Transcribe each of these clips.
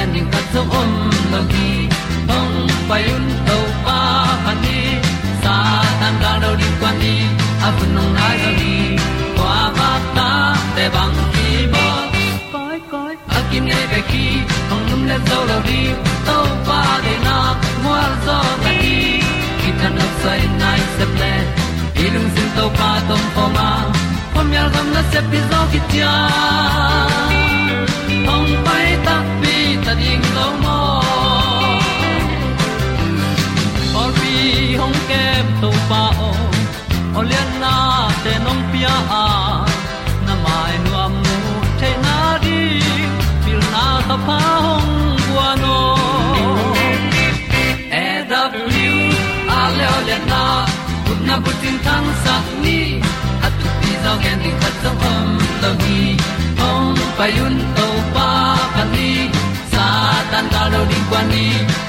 ti gen ding khat zo om lo gi hong pai un to pa pa ni sa tan ga do di kwan ni a bu nong nai zo ni kwa ba ta te bang ki bo koi koi a kim nei be ki hong lum le zo lo di to pa de na mo zo ta ki ki tan no sai nai se ple ilung sin to pa tom pa ma. Pom yal gam na se pi zo ki hong pai tu pi zo gen di khat zo om lo ni hong pai un to pa pa ni sa tan ga lo ding kwan ni.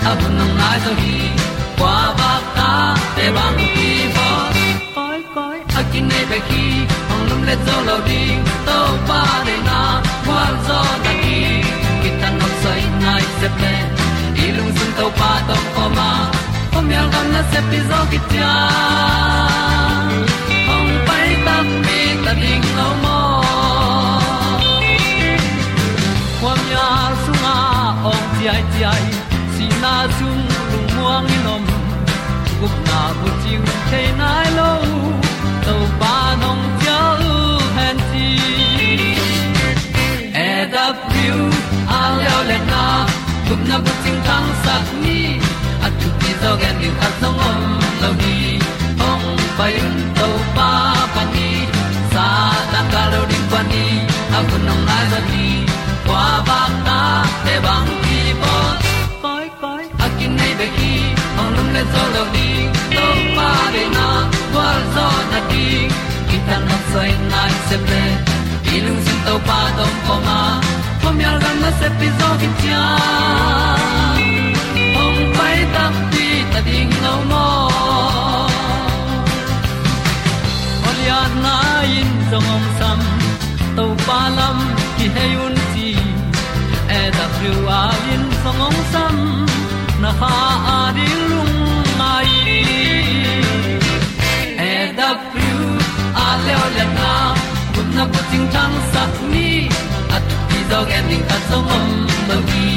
A bu nang mai zo ni kwa ba ta te bang ki bo koi koi a kin nei pe ki ong lum le zo lo ding to pa de na kwa zo na ki ki tan nok sai nai se ple i lung sun to pa to ko ma. Pom yal gam na se pi zo ki ta ding lo mo kwa mya sung a ong ti ai ti ai si na zum lung muang ni nom gup na bu chiu the nai lo to pa nong pia u han ti e da pru a leo le na gup na bu ting tang sat ni. At tu ti zo gen ni at song om lo ni ong pai un to pa ka lo ding pa ni a bu nong lai za ni kwa ba ta te bang ki bo koi koi. A kin nei be ki ong lum le zo lo ni to pa de na kwa zo na ti ki ta na sai nai se ple i lung sin to pa tom ko ma pom yal gam na se pi zo ki tia ong pai ta ti ta ding lo mo. Olia na in zong om sam to pa lam ki hay un ti e da thru a in song ong sam na ha a di lung mai. E da thru a le o le na kun na ko ting tang sa ni at ti dog ending ta song om lo gi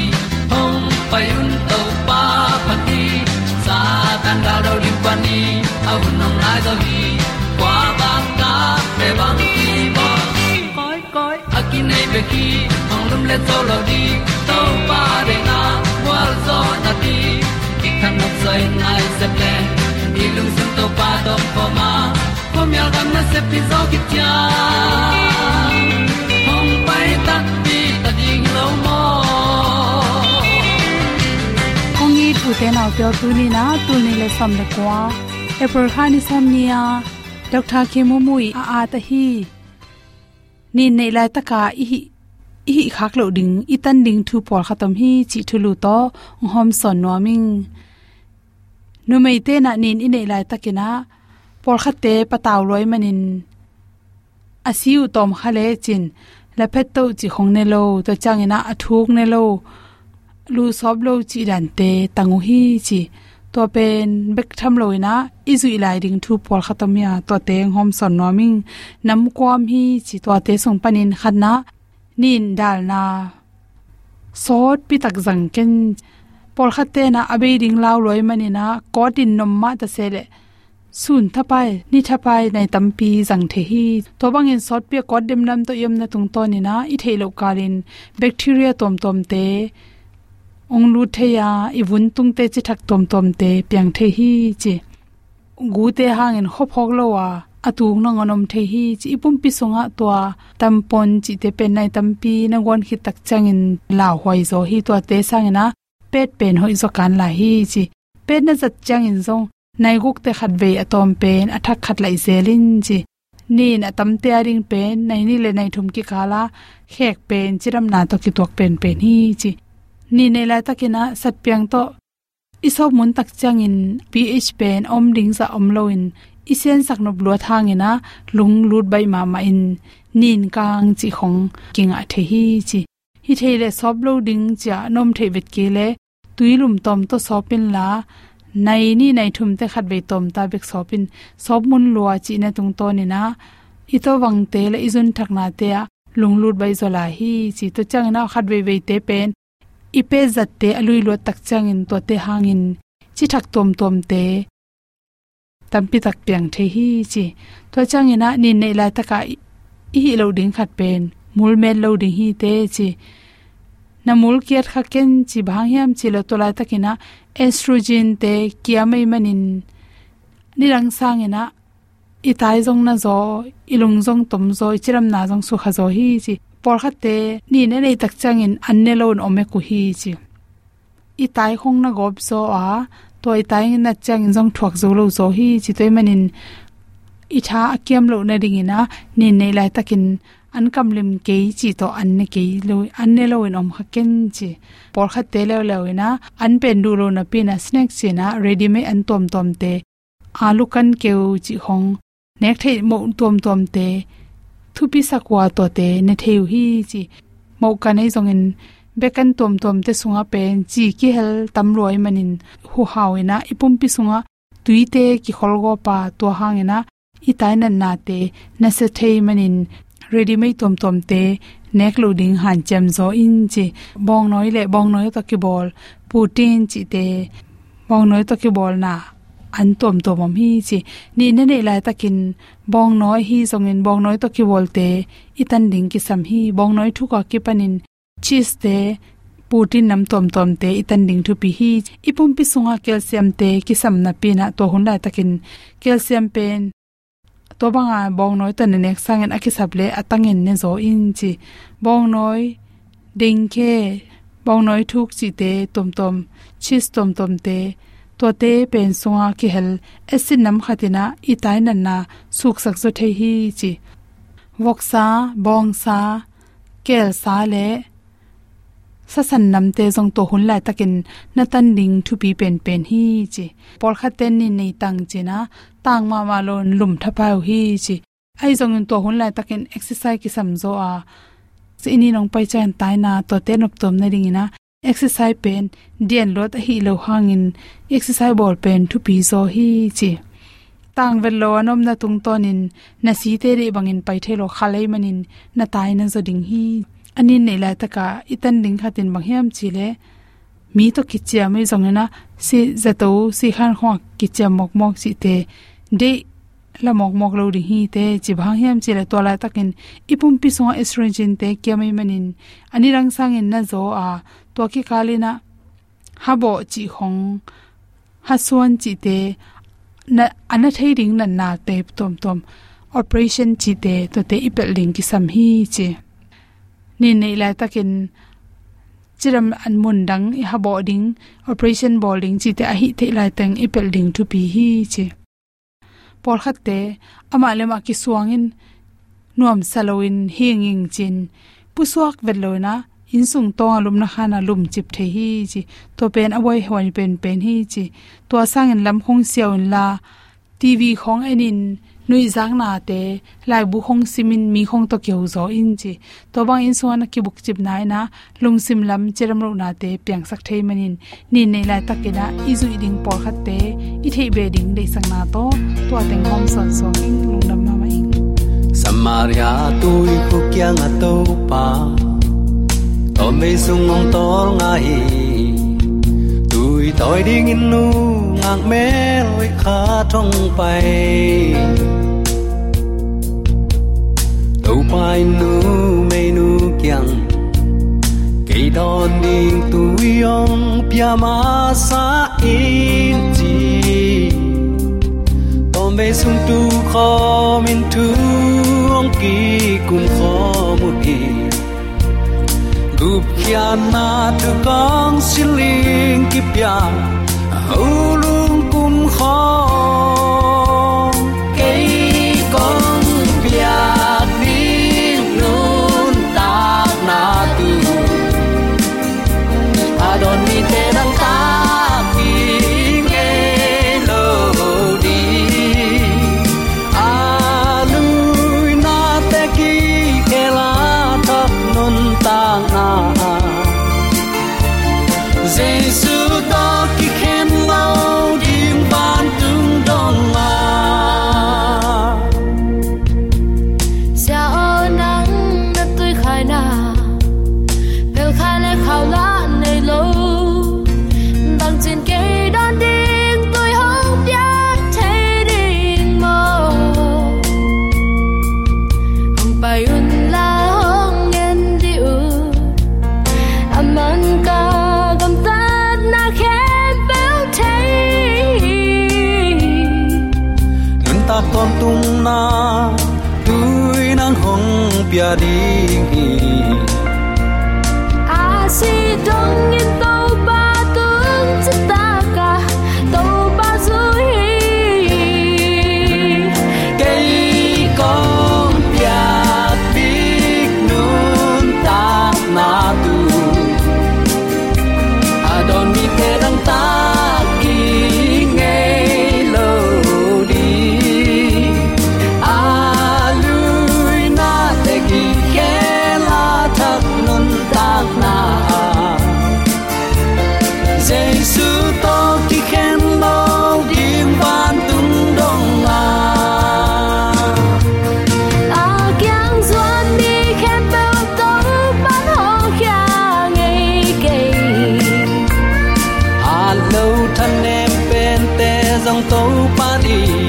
hong pai un to pa pa ti sa tan ga do ri pa ni au nong lai do gi qua ba ta pe bang ki koi ki nei pe ki ong lum le zo lo di to pa de na kwa zo na ti ki kan nok sai nai se ple ni lung sun to pa do po ma. Ko mi al gam na se pi zo ki tia hong pai ta ti ta ding lo mo kong i tu te na pyo tu ni na tu ni le sam le kwa e por khani sam ya dr khemu mui a a ta hi ni nei lai ta i hi i khak lo ding i tan ding thu por khatam hi chi thu to hom son no ming nu mei te na nin i nei lai takina por khate pataw loi manin. Asiu tom khale chin la phet to chi khong ne lo, to changina athuk ne lo. Lu sob lo chi dan te tangu hi chi. ตัวเป็นเบกทำลอยนะอิสุอิไลดิงทูพอลคาตมียตัวเตงโฮมสอนนอมิงน้ำความฮีจิตัวเตส่งปนินคันนะนินดาลนาซอดปิตักสังเกนพอลคาเตนะอเบดิงลาวลอยมันินะกอดินนมมาตะเซเลสูนทไปนี่ทไปในตัมปีสังเทฮีตัวบางเงินซอสเปียกอดเดมนำตัวเยมในตรงตัวนี่นะอิเทโลกาลินแบคทีเรียตอมตอมเต ong lu the ya i vun tung te chi thak tom tom te piang the hi chi gu te hang in hop hok lo wa atung na ngonom the hi chi ipum pi songa to tampon chi te pen nai tampi na gon hi tak chang in la hoi zo hi to te sang na pet pen hoi zo kan la hi chi pet na zat chang in zong nai guk te khat ve atom pen athak khat lai zelin chi ni na tam te aring pen nai ni le nai thum ki kala khek pen chiram na to ki tok pen pen hi chi ni ne la takina sat piang to. Iso mun tak changin ph pen om ding za om loin. Isen sakno blo thangena lung lut bai ma ma in. Nin kang chi khong kinga the hi chi. Hi theile sob lo ding cha nom the vet ke le. Tuilum tom to sopin la. Nai ni nai thum te khat be tom ta bek sopin sob mun lua chi na tung to ni na. I to wang te le izun thak na te a lung lut bai zola hi chi. To chang na khat be be te pen ipe zatte alui lo tak changin to te hangin chi thak tom tom te tampi tak piang the hi chi. To chang ina ni nei la taka i hi lo ding khat pen, mul mel lo ding hi te chi. Na mul kiat kha ken chi bhang hiam chi lo to la takina estrogen te kiamai manin. Ni rang sang ina i tai zong na zo, ilung zong tom zo chiram na zong su kha zo hi chi por khate ni ne nei tak changin anne lon ome ku hi chi i tai khong na gob so a toy tai na chang jong thuak zo lo zo hi chi toy manin i tha akem lo na ring ina ni nei lai takin an kam lim ke chi to an ne ke lo an ne lo in om kha ken chi por kha te lo lo ina an pen du lo na pi na snack chi na ready me an tom tom te alu kan keu chi hong nek the mo tom tom te thu pi sakwa to te, ne theu hi chi. Mo kan ei zong in bekan tom tom te sunga pen chi ki hel tam roi manin hu hawina ipum pi sunga tuite ki kholgo pa to hangena i tainan na te, na se thei manin ready mai tom tom te, neck loading han chem zo in chi. Bong noi le, bong noi to ki bol putin chi te, bong noi to ki bol na an tom tom am hi chi. Ni ne ne lai takin bong noi hi zong in bong noi to ki bol te itan ding ki sam hi. Bong noi thu ka ki panin cheese te putin nam tom tom te itan ding thu pi hi. Ipum pi sunga calcium te ki sam na pi na to hun lai takin calcium pen. To banga bong noi tan nek sangen aki sable atangin ne zo in chi. Bong noi ding khe bong noi thuk chi te tom tom cheese tom tom te to te pen sunga ki hel acid nam khatina itai nan na suk sak zo the hi chi. Woksa bong sa kel sa le sa san nam te jong to hun lai takin na tan ding thu pi pen pen hi chi. Por kha ten ni nei tang chi na tang ma ma lon lum tha pa hi chi. Ai jong to hun lai takin exercise ki sam zo a. Si ni nong pai chen tai na to te nop tom na ring ina exercise pen, dian lot hi lo hangin, exercise ball pen thu pi zo hi chi tang vel lo anom na tung tonin, na si te re bangin pai thelo khalei manin, na tai na zo ding hi. Anin nei la taka itan ding khatin banghiam chile mi to kichia mai zongena si zato si khan khwa kichia mok mok chi te. De la mok mok lo ri hi te, chi bhang hiam chi chile to la takin. Ipum pi so estrogen te kyamai manin. Ani rang sang in na zo, a to ki kalina habo chi khong ha suan chi te, na, ana thei ring na na te, tom tom. Operation chi te, to te ipel ling ki sam hi chi. Ni nei la takin, chiram an mun dang i ha ding. Operation boarding chi te a hi te lai tang ipel ding tu pi hi chi por khatte ama lema ki suangin nuam saloin hinging chin. Pusuak veloina insung to lum na khana lum chip the hi chi. To pen awai hwan pen pen hi chi. To sangin lam khong siawin la tv khong enin nui zang na te lai bu khong simin mi khong to kyau zo in chi to bang in so na ki buk chip nai na lung sim lam cheram ro na te piang sak thei manin ni nei lai takina izu iding por khat te i thei be ding dei sang na to to ateng hom son so king lung nam ma ma ing samaria i khu kya nga to pa to me sung ngong tol ngai i tôi đi in nu ngang mé lối khá trong bay tàu bay nu mê nu kiang cây đòn đi tuổi ông pia ma sa in chi to me sung tu kho min thu ong ki kun kho mu hi gup kia na tu kong siling ki pya ho lung kum kho manin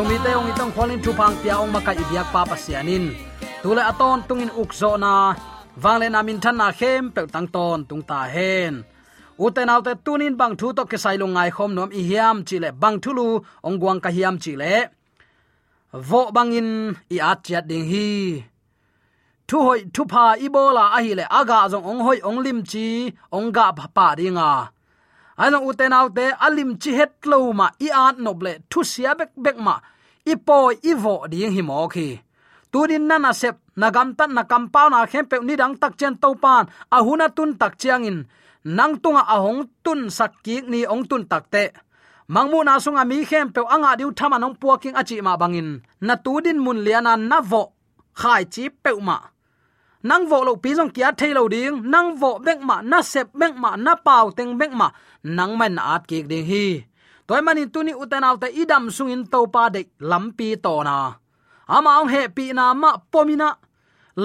zomi te, ong itong kholin thu pang pia, ong makai biak pa pasianin tule aton, tungin ukzo na wangle na min than na khem pe tang ton, tung ta hen. Uten autte tunin bang thu to ke sailung ngai khom nom i hiam chile bang thulu ong guang ka hiam chile vo bangin i at chat ding hi. Thu hoi thu pha ibola a hi le aga zong ong hoi ong lim chi, ong ga pa pa à ano uten autte, alim chi het lo ma, i at noble, thu sia bek bek ma, i po i vo ding hi mo khi. Turin nana sep, nagam tan na kampau na khem pe ni dang tak chen to pan, a huna tun tak chiang in. Nang tunga hong tun sak ki ni ong tun tak te. Mangmu na sunga mi khem pe anga diu thama nong puaking achi ma bangin. Na tudin mun liana na vo khai chi pe ma nang vo lo pi jong kia thailo ding nang vo bek ma na sep bek ma na pau teng bek ma nang man at ki ding hi. Toy manin tuni utenaw te idam sungin to pa de lampi to na ama ong he pi na ma pomina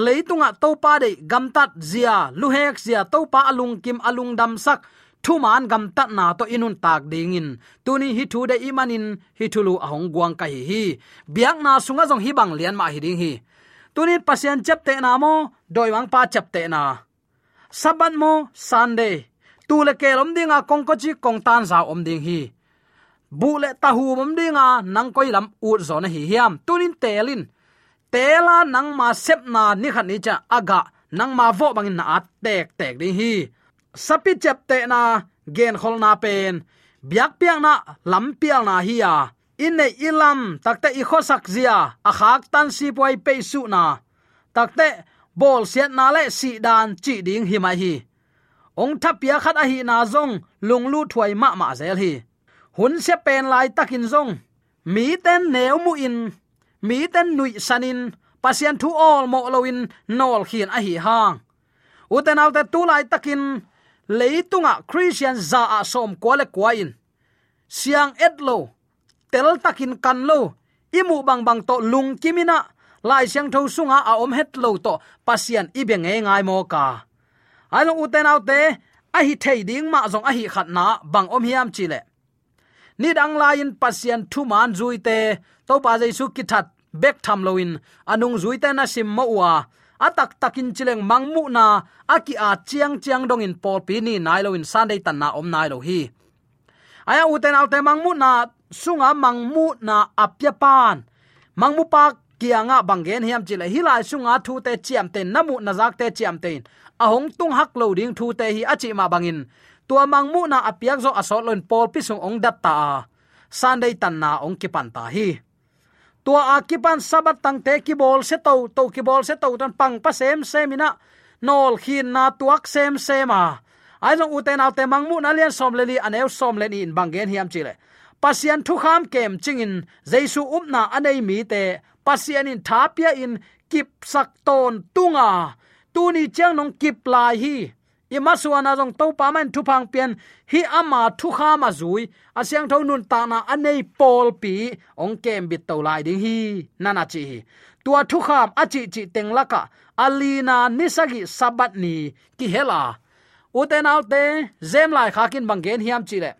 leitunga to pa de gamtat zia luhek zia to pa alung kim alung dam sak thu man gam tat na to inun tak ding in tuni hi thu de imanin hi thulu ahong guang ka hi hi. Biak na sunga jong hi bang lian ma hi ding hi. Tuni pasien chep te na mo doi wang pa chap te na saban mo sunday tu le ke lom dinga kong ko chi kong tan za om ding hi bu le ta hu mom dinga nang koi lam u zo na hi hiam. Tunin telin tela nang ma sep na ni khan ni cha aga nang ma vo bangin na at tek tek ding hi sapi chap te na gen khol na pen biak piang na lam pial na hi ya in ilam takte i khosak zia a khak tan si poi pe su na takte bol siat na le si dan chi ding hi mai hi. Ong thapia khat a hi na zong, lung lu thuai ma ma zel hi. Hun se pen lai takin zong. Mi ten neu mu in. Mi ten nui sanin pasian thu all mo loin nol khian a hi hang. Uten autte tu lai takin leitunga christian za a som kwale kwain siang etlo tel takin kanlo imu bang bang to lung kimina lai siang tho sunga a om het lo to pasian ibe nge ngai mo ka alo uten autte a hi thei ding ma zong a hi khat à na bang om hiam chile ni dang lain pasian thu man zui te to pa jaisu ki that bek tham loin anung zui te na sim mo wa atak takin chileng mangmu na aki a à chiang chiang dong in pol pi ni nai lo in sunday tan na om nai lo hi. Aya uten alte mangmu na sunga mangmu na à apya pan mangmu pak kianga bangen hiam chile hilai sunga thu te chiam te namu na zak te chiam te ahong tung hak lo ding thu te hi achi ma bangin. Tua mangmu na apiak zo asol lon pol pi sung ong dat ta. Sunday tan na ong kipan ta hi. Tua akipan sabat tang te ki bol se to to ki bol se to tan pang pa sem semina nol khin na tuak sem sema ai long uten mang mangmu na lian som leli aneu som leni in bangen hiam chile pasian thu kham kem chingin. Jaisu upna anei mi te pasian in thapia in kip sak ton tunga. Tuni chang nong kip lai hi. Ima suana jong to pa man thu phang pian. Hi ama thu kha ma zui. Asyang tho nun ta na anei pol pi. Ong kem bit to lai ding hi. Nana chi. Tua thu kham achi chi teng laka alina nisagi sabat ni ki hela. Uten alte zem lai khakin bangen hiam chi le.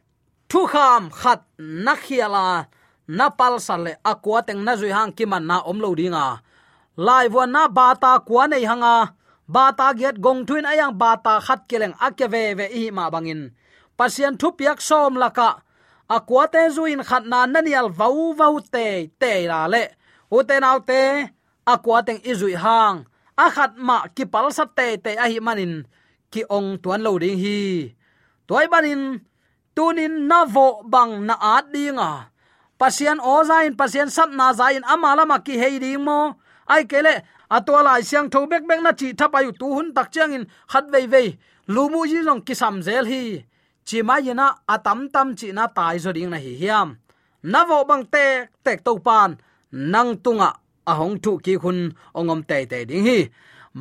Thu kham khat nakhiala napal sale akwa teng na zui hang kiman na om lo dinga. Lai wa na bata kwa nei hanga. Bata get gong thuin ayang bata khat keleng akya ve ve i ma bangin. Pasien thu piak som laka. Akwa te zuin khat na nanial vau vau te te la le. U te nau te akwa teng izui hang. A khat ma ki pal sat te te a hi manin. Ki ong tuan lo ding hi. Toy banin, tunin na vo bang na at dinga pasian ozain pasian sap na zain amala ma ki hei ding mo. Ai kele atwa lai siang tho bek bek na chi thapayu tu hun tak chang in khat vei vei. Lumu ji long ki sam zel hi. Chi ma yina atam tam chi na tai zo ding na hi hiam. Na vo bang te, tek to pan. Nang tunga, ahong thu ki khun, ongom te te ding hi.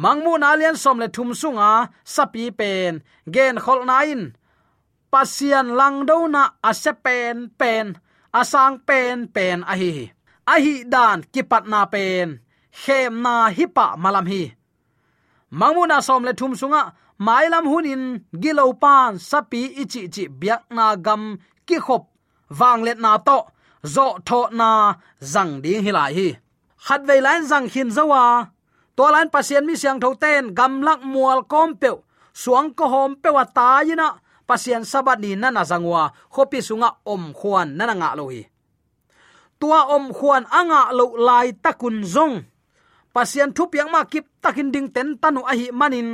Mangmu na lian som le thum sunga sapi pen. Gen khol nain pasian lang do na ase pen pen asang pen pen a hi a hi dan kipat na pen. Khem na hi pa malam hi. Mangmuna som le thum sunga mailam hunin gilo pan, sapi, ichi chi biak na gam, ki khop. Wang let na to, zo, tho na, zang ding hilai hi. Khat ve lan zang hin zawa to lan pasien mi siang tho ten, gam lak mual kom pe suang ko hom pe wa ta yina pasien sabat ni nana zangwa khopi sunga om khuan nana nga lohi tua om khuan anga lo lai takun zong. Pasian thup yang ma kip takin ding ten tanu ahi manin.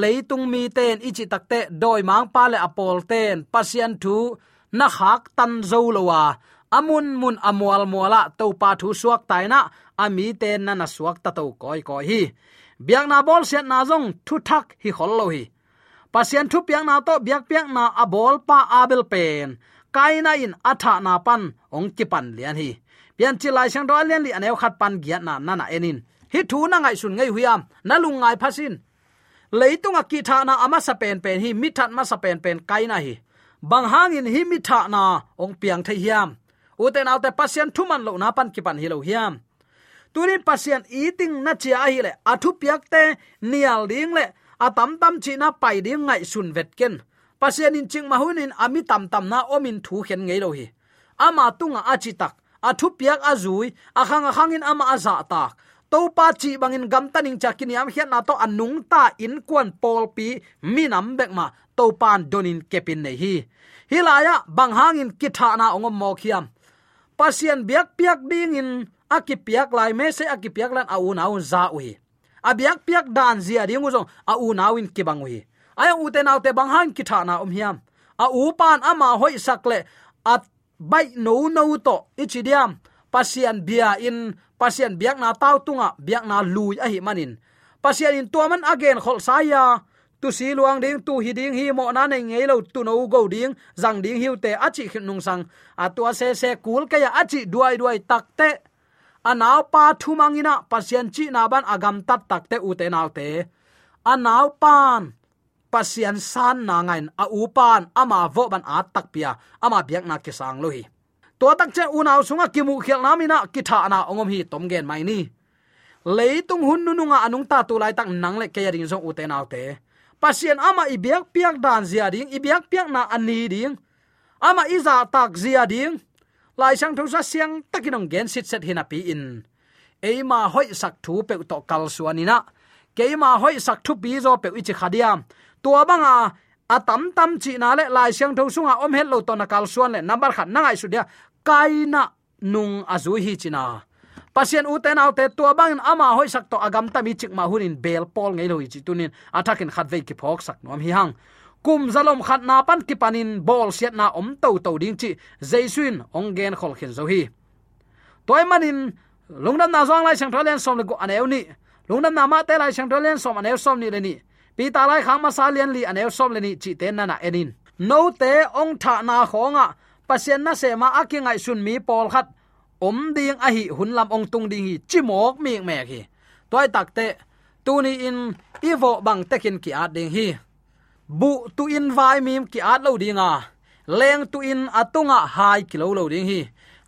Leitung mi ten ichi takte doi mang pa le apol ten. Pasian thu na khak tan zo lowa amun mun amwal mola to pa thu suak taina ami ten na na suak ta to koi koi hi. Biang na bol set na zong, thu thak hi khol lo hi pasian thu piang na to, biak piang na abol pa abel pen. Kaina in atha na pan, ong ki pan lian hi. Pian chi lai sang do lian li aneu khat pan giat na na na enin. Hi thu na ngai sun ngai huyam na lung ngai phasin. Leitunga ki tha na ama sa pen pen hi, mi that ma sa pen pen kaina hi. Bang hang in hi mi tha na, ong piang thai hiam. Uten autte pasien thuman lo na pan ki pan hi lo hiam. Turin pasien eating na chia hi le athu piak te, nial ding le atam tam chi na pai ding ngai sun vet ken. Pasien in ching mahunin ami tam tam na omin thu khen ngei lo hi. Ama tunga achi tak athu piak azui akhang in ama aza tak. To pa chi bangin gam taning chakin yam hian na to anung ta in kwan pol pi minam bek ma to pan donin kepin nei hi. Hilaya bang hangin kitha na ongom mo khiam. Pasien biak piak ding in aki piak lai me se aki piak lan au na un za ui. a abiak piak dan zia ding uzong a u nawin ki kibang ui aya u te naw te bang han ki tha na um hiam. A u pan ama hoi sakle at bai no no to ichidiam pasian bia in, pasian biak na tau tunga, biak na lui a hi manin. Pasian in tuaman again khol saya tu si luang ding, tu hi ding, hi mo na nei ngei lo, tu no go ding, zang ding hiu te achi khin nung sang. A tua se se kul ka ya achi duai duai tak te anaw pa thumangina pasien chi na ban agam tat takte ute naute te anaw pan pasian san na ngain a upan ama vo ban at tak pia ama biak na kisang sang lohi to tak che unaw sunga kimu khel namina kitha na ongom hi tom gen mai ni leitung hun nu nga anung ta tu lai tak nang le ke ring zo ute naute pasien ama ibiak piak dan zia ding ibiak piak na ani ding. Ama iza tak zia ding lai sang thosa siang takinong gen sit set hina pi in. Eima hoi sak thu pe to kal suanina keima hoi sak thu pi zo pe ichi khadiam tua banga atam tam chi na le lai siang tho sunga om het lo to na kal suan le number khat na ngai su dia. Kaina nung azu hi china pasien u ten autte tua bang ama hoi sak to agam tam mi chik ma hunin bel pol ngei lo chi tunin. Athakin khat ve ki phok sak nom hi hang kum zalom khat na pan ki panin bol siat na om to to ding chi jaisuin ong gen khol khin zo hi. Toy manin lungnam na zong lai sang tholen som le ko aneu ni. Lungnam na ma te lai sang thalen som aneu som ni le ni. Pi ta lai khang ma sa lian li aneu som le ni chi te na na enin. No te ong tha na khonga. Pasien na se ma akingai sun mi pol khat. Om ding a hi hun lam ong tung ding hi chimok mi me hi toy takte tuni in ivo bang tekin ki at ding hi bu tu in vai mim ki at lo dinga leng tu in atunga hai kilo lo ding hi.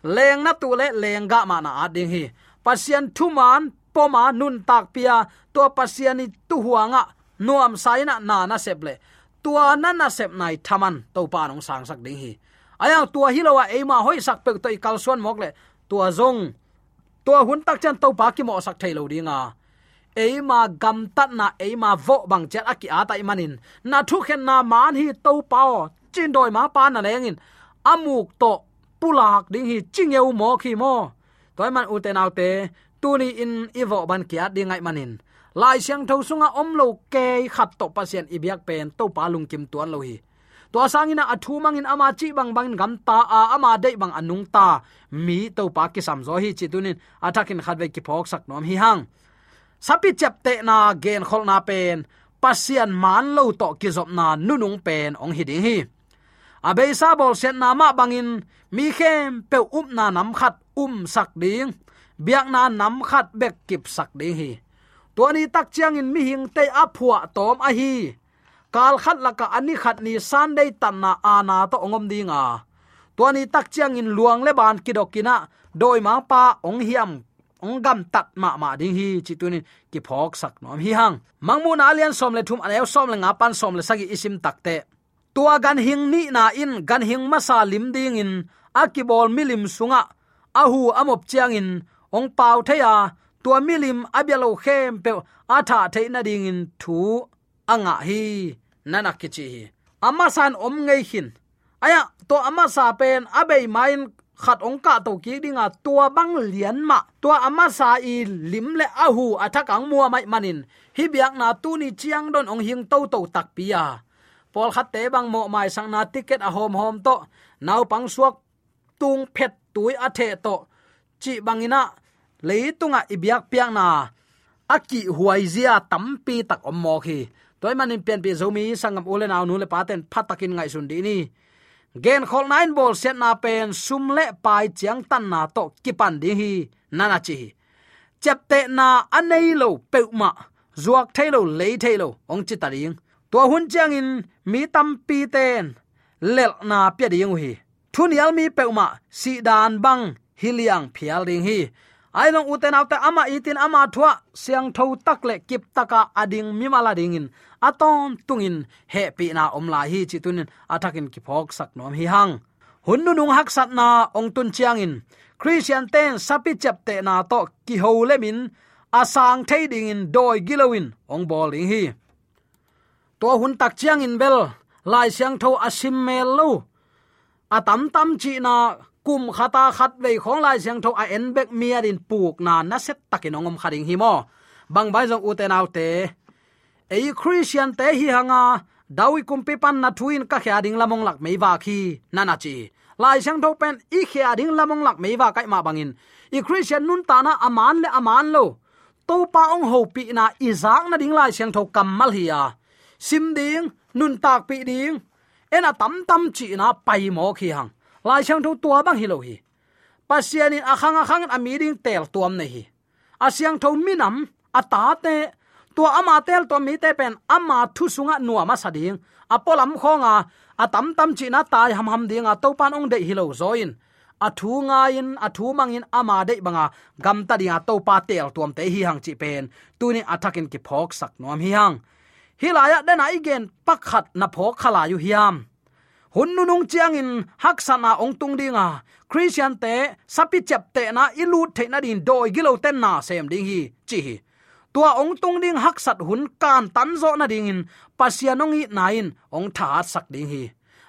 Leng na tu le leng ga ma na at ding hi. Pasian thu man poma nun tak pia to pasiani tu huanga nuam saina na na seple tua na na sep nai thaman to pa nong sang sak ding hi. Aya, tua hilowa eima hoi sak pe to ikal suan mok le. Tua zong, tua hun tak chan to pa ki mo sak thailo dinga eima gam tat na eima vo bang chat aki ata imanin na thu khen na man hi to pao. Chin doi ma pa na lengin amuk to pulak ding hi chingeu mo khi mo. Toy man uten autte tuni in ivo ban kia dingai manin lai siang tho sunga om lo ke khat to pasien ibyak pen to pa lung kim tuan lo hi. To sangina athu mangin ama chi bang bang gam ta a ama dei bang anung ta. Mi to pa ki sam zo hi chi tunin athakin khat ve ki phok sak nom hi hang sapi chep te na gen khol na pen, pasian man lo to ki zop na nunung pen ong hi ding hi. Abei sa bol sen na ma bangin, mi khem pe up na nam khat um sak ding, biak na nam khat bek kip sak ding hi. To ni tak chiang in mi hing te aphua tom a hi. Kal khat laka ani khat ni sunday tanna ana to ongom dinga. Tuani tak chiang in luang le ban kidokina doi ma pa ong hiam ong gam tat ma ma ding hi chitunin ki phok sak nom hi hang. Mangmun alian som le thum anew som le nga pan som le sagi isim takte tua gan hing ni na in, gan hing masa lim ding in akibol milim sunga ahu amop chiang in, ong pau theya tua milim abialo khem pe atha theina ding in, thu anga hi, nana kichi hi. Ama san om ngei hin. Aya, to ama sa pen abei main khat ong ka to ki dinga tua bang lian ma tua ama sa i lim le ahu athak à ang mua mai manin hi biak na tu ni chiang don ong hing to to tak pia à. pol khat te bang mo mai sang na ticket à a hom hom to nau pang suak tung phet tui a the to chi bangina leitunga ibyak piang na aki huai zia tampi tak om mo khi toy manin pian pi zomi sangam ulen aw nu le paten phatakin ngai sun di ni gen khol nine ball set na pen, sum le pai chiang tan na to kipan di hi nana chi. Chep te na anei lo peuma zuak thailo le thailo ong chi taring to hun chiang in, mi tam pi ten, lel na pya ding hi thunial mi peuma si dan bang hiliang phial ding hi ai long uten auta ama itin ama thua. Siang tho tak le kip taka ading mimala dingin. Aton tungin. He pi na omla hi chitunin atakin athakin ki phok sak nom hi hang. Hunnu nung hak sat na ong tun chiang in christian ten sapi chap te na to ki ho le min. Asang thei ding in doi gilowin ong bol ding hi. To hun tak chiang in bel. Lai siang tho asim mel lo. Atam tam chi na kum khata khat ve khong lai siang tho a en bek mia din puk na na set takin ongom kharing hi mo. Bang bai jong uten autte ei, christian, te hi hanga. Dawi kumpi pan na thuin ka khya ding lamong lak mei wa khi. Nana chi. Lai siang tho pen i khya ding lamong lak mei wa kai ma bangin. I christian, nun ta na aman le aman lo. To pa ong ho pi na izak na ding lai siang tho kamal hi ya sim ding, nun tak pi ding. Ena tam tam chi na pai mo khi hang lai chang tho tua bang hi lo hi. Pasianin akhang akhang amiring tel tuam nei hi. Asyang tho minam ata te, tua ama tel to mi te pen ama thu sunga nuama sading apolam khonga atam tam chi na tai ham ham dinga to pan ong de hilo zoin. Athu nga in athu mangin ama de banga gam ta dinga to pa tel tuam te hi hang chi pen. Tunin athakin ki phok sak nom hi hang. Hilaya dena igen, pakhat na phok khala yu hiam hun nu nung chiang in hak na ong tung dinga christian te sapi chap te na ilu the na din doi gilo ten na sem ding hi chi hi tua ong tung ding hak sat hun kan tan zo na ding in pasianong i nain ong tha sak ding hi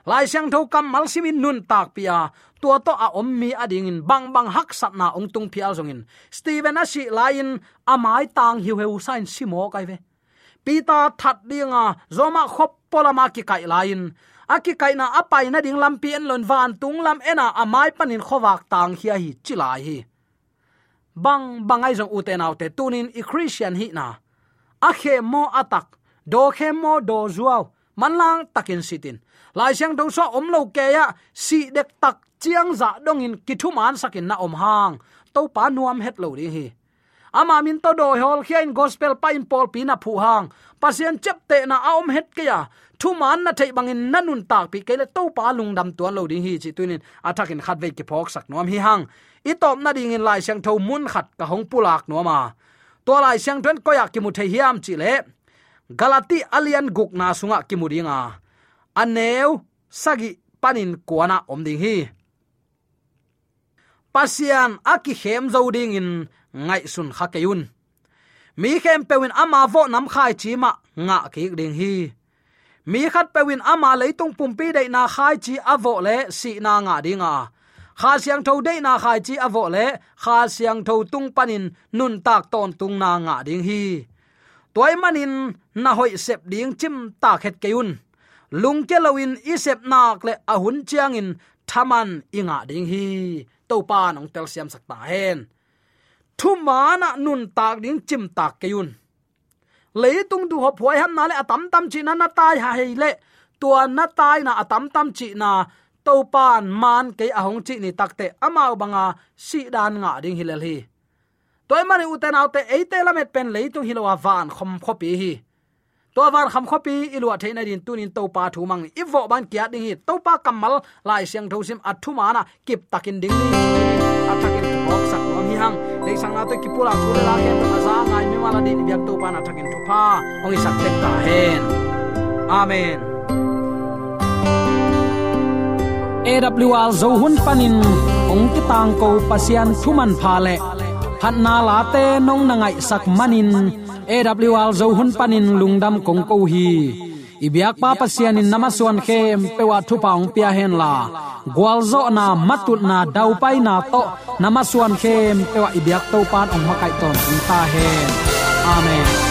lai siang tho kam mal simin nun tak pia tua to a om mi ading in bang bang hak sat na ong tung phial zong in steven ashi lain amai tang hiu heu sain simo kai ve pita that dinga zoma khop polama ki kai lain aki kaina apai na ding lampi en lon van tung lam ena amai panin khowak tang hi hi chilai hi. Bang bangai jong uten autte tunin i christian hi na. A khe mo atak, do khe mo do zuaw manlang takin sitin. Lai siang dong so om lo ke ya, si dek tak chiang za dong in kithu man sakin na om hang. To pa nuam het lo ri hi. Ama min to do hol khian gospel pa in pol pi na phu hang. Pasien chep te na om het ke ya thu man na thei bangin nanun tak pi kele to pa lung dam tuan lo ding hi chi tunin athakin khat ve ki phok sak nom hi hang. I top na ding in lai sang tho mun khat ka hong pulak no ma to lai sang tren ko yak ki mu thei hiam chi le. Galati alian guk na sunga ki mu ringa aneu sagi panin kuana om ding hi. Pasian aki hem zo ding in ngai sun kha keun mi khem pewin ama vo nam khai chi ma nga ki ding hi mi khat pewin ama leitung pumpi de na khai chi avo le si na nga dinga kha siang tho de na khai chi avo le, kha siang tho tung panin nun tak ton tung na nga ding hi. Toy manin na hoi sep ding chim ta khet keun lung ke i sep nak le ahun chiang in thaman inga ding hi. To pa nong tel siam sak ta hen. Thu mana nun tak ding chim tak keun tung du ho phoi ham na le atam à, tam chi na na tai ha hei le tua na tai na atam à, tam chi na to pan man ke ahong à, chi ni takte amao banga si dan nga ding hilal hi toy mani uten autte eite lamet pen leitung hilowa van khom khopi hi to van kham khopi ilwa theina din tunin to pa thu mang i vo ban kya ding hi to pa kamal lai siang tho sim athu mana kip takin ding ni atakin box sak long hi hang dei sang na to ki pula tu la ke ma wala din biak to pa takin thu pa ong isak tek ta hen. Amen. AWR zo hun panin, ong ti tang ko pasian thuman pha le. Phat na la te nong na ngai sak manin. AWR zo hun panin lungdam kong ko hi. Ibyak pa pasian in namaswan khem pewa thu paung pia hen la. Gwalzo na matut na dau pai na to. Namaswan khem pewa ibyak to pan ong makai ton ta hen. Amen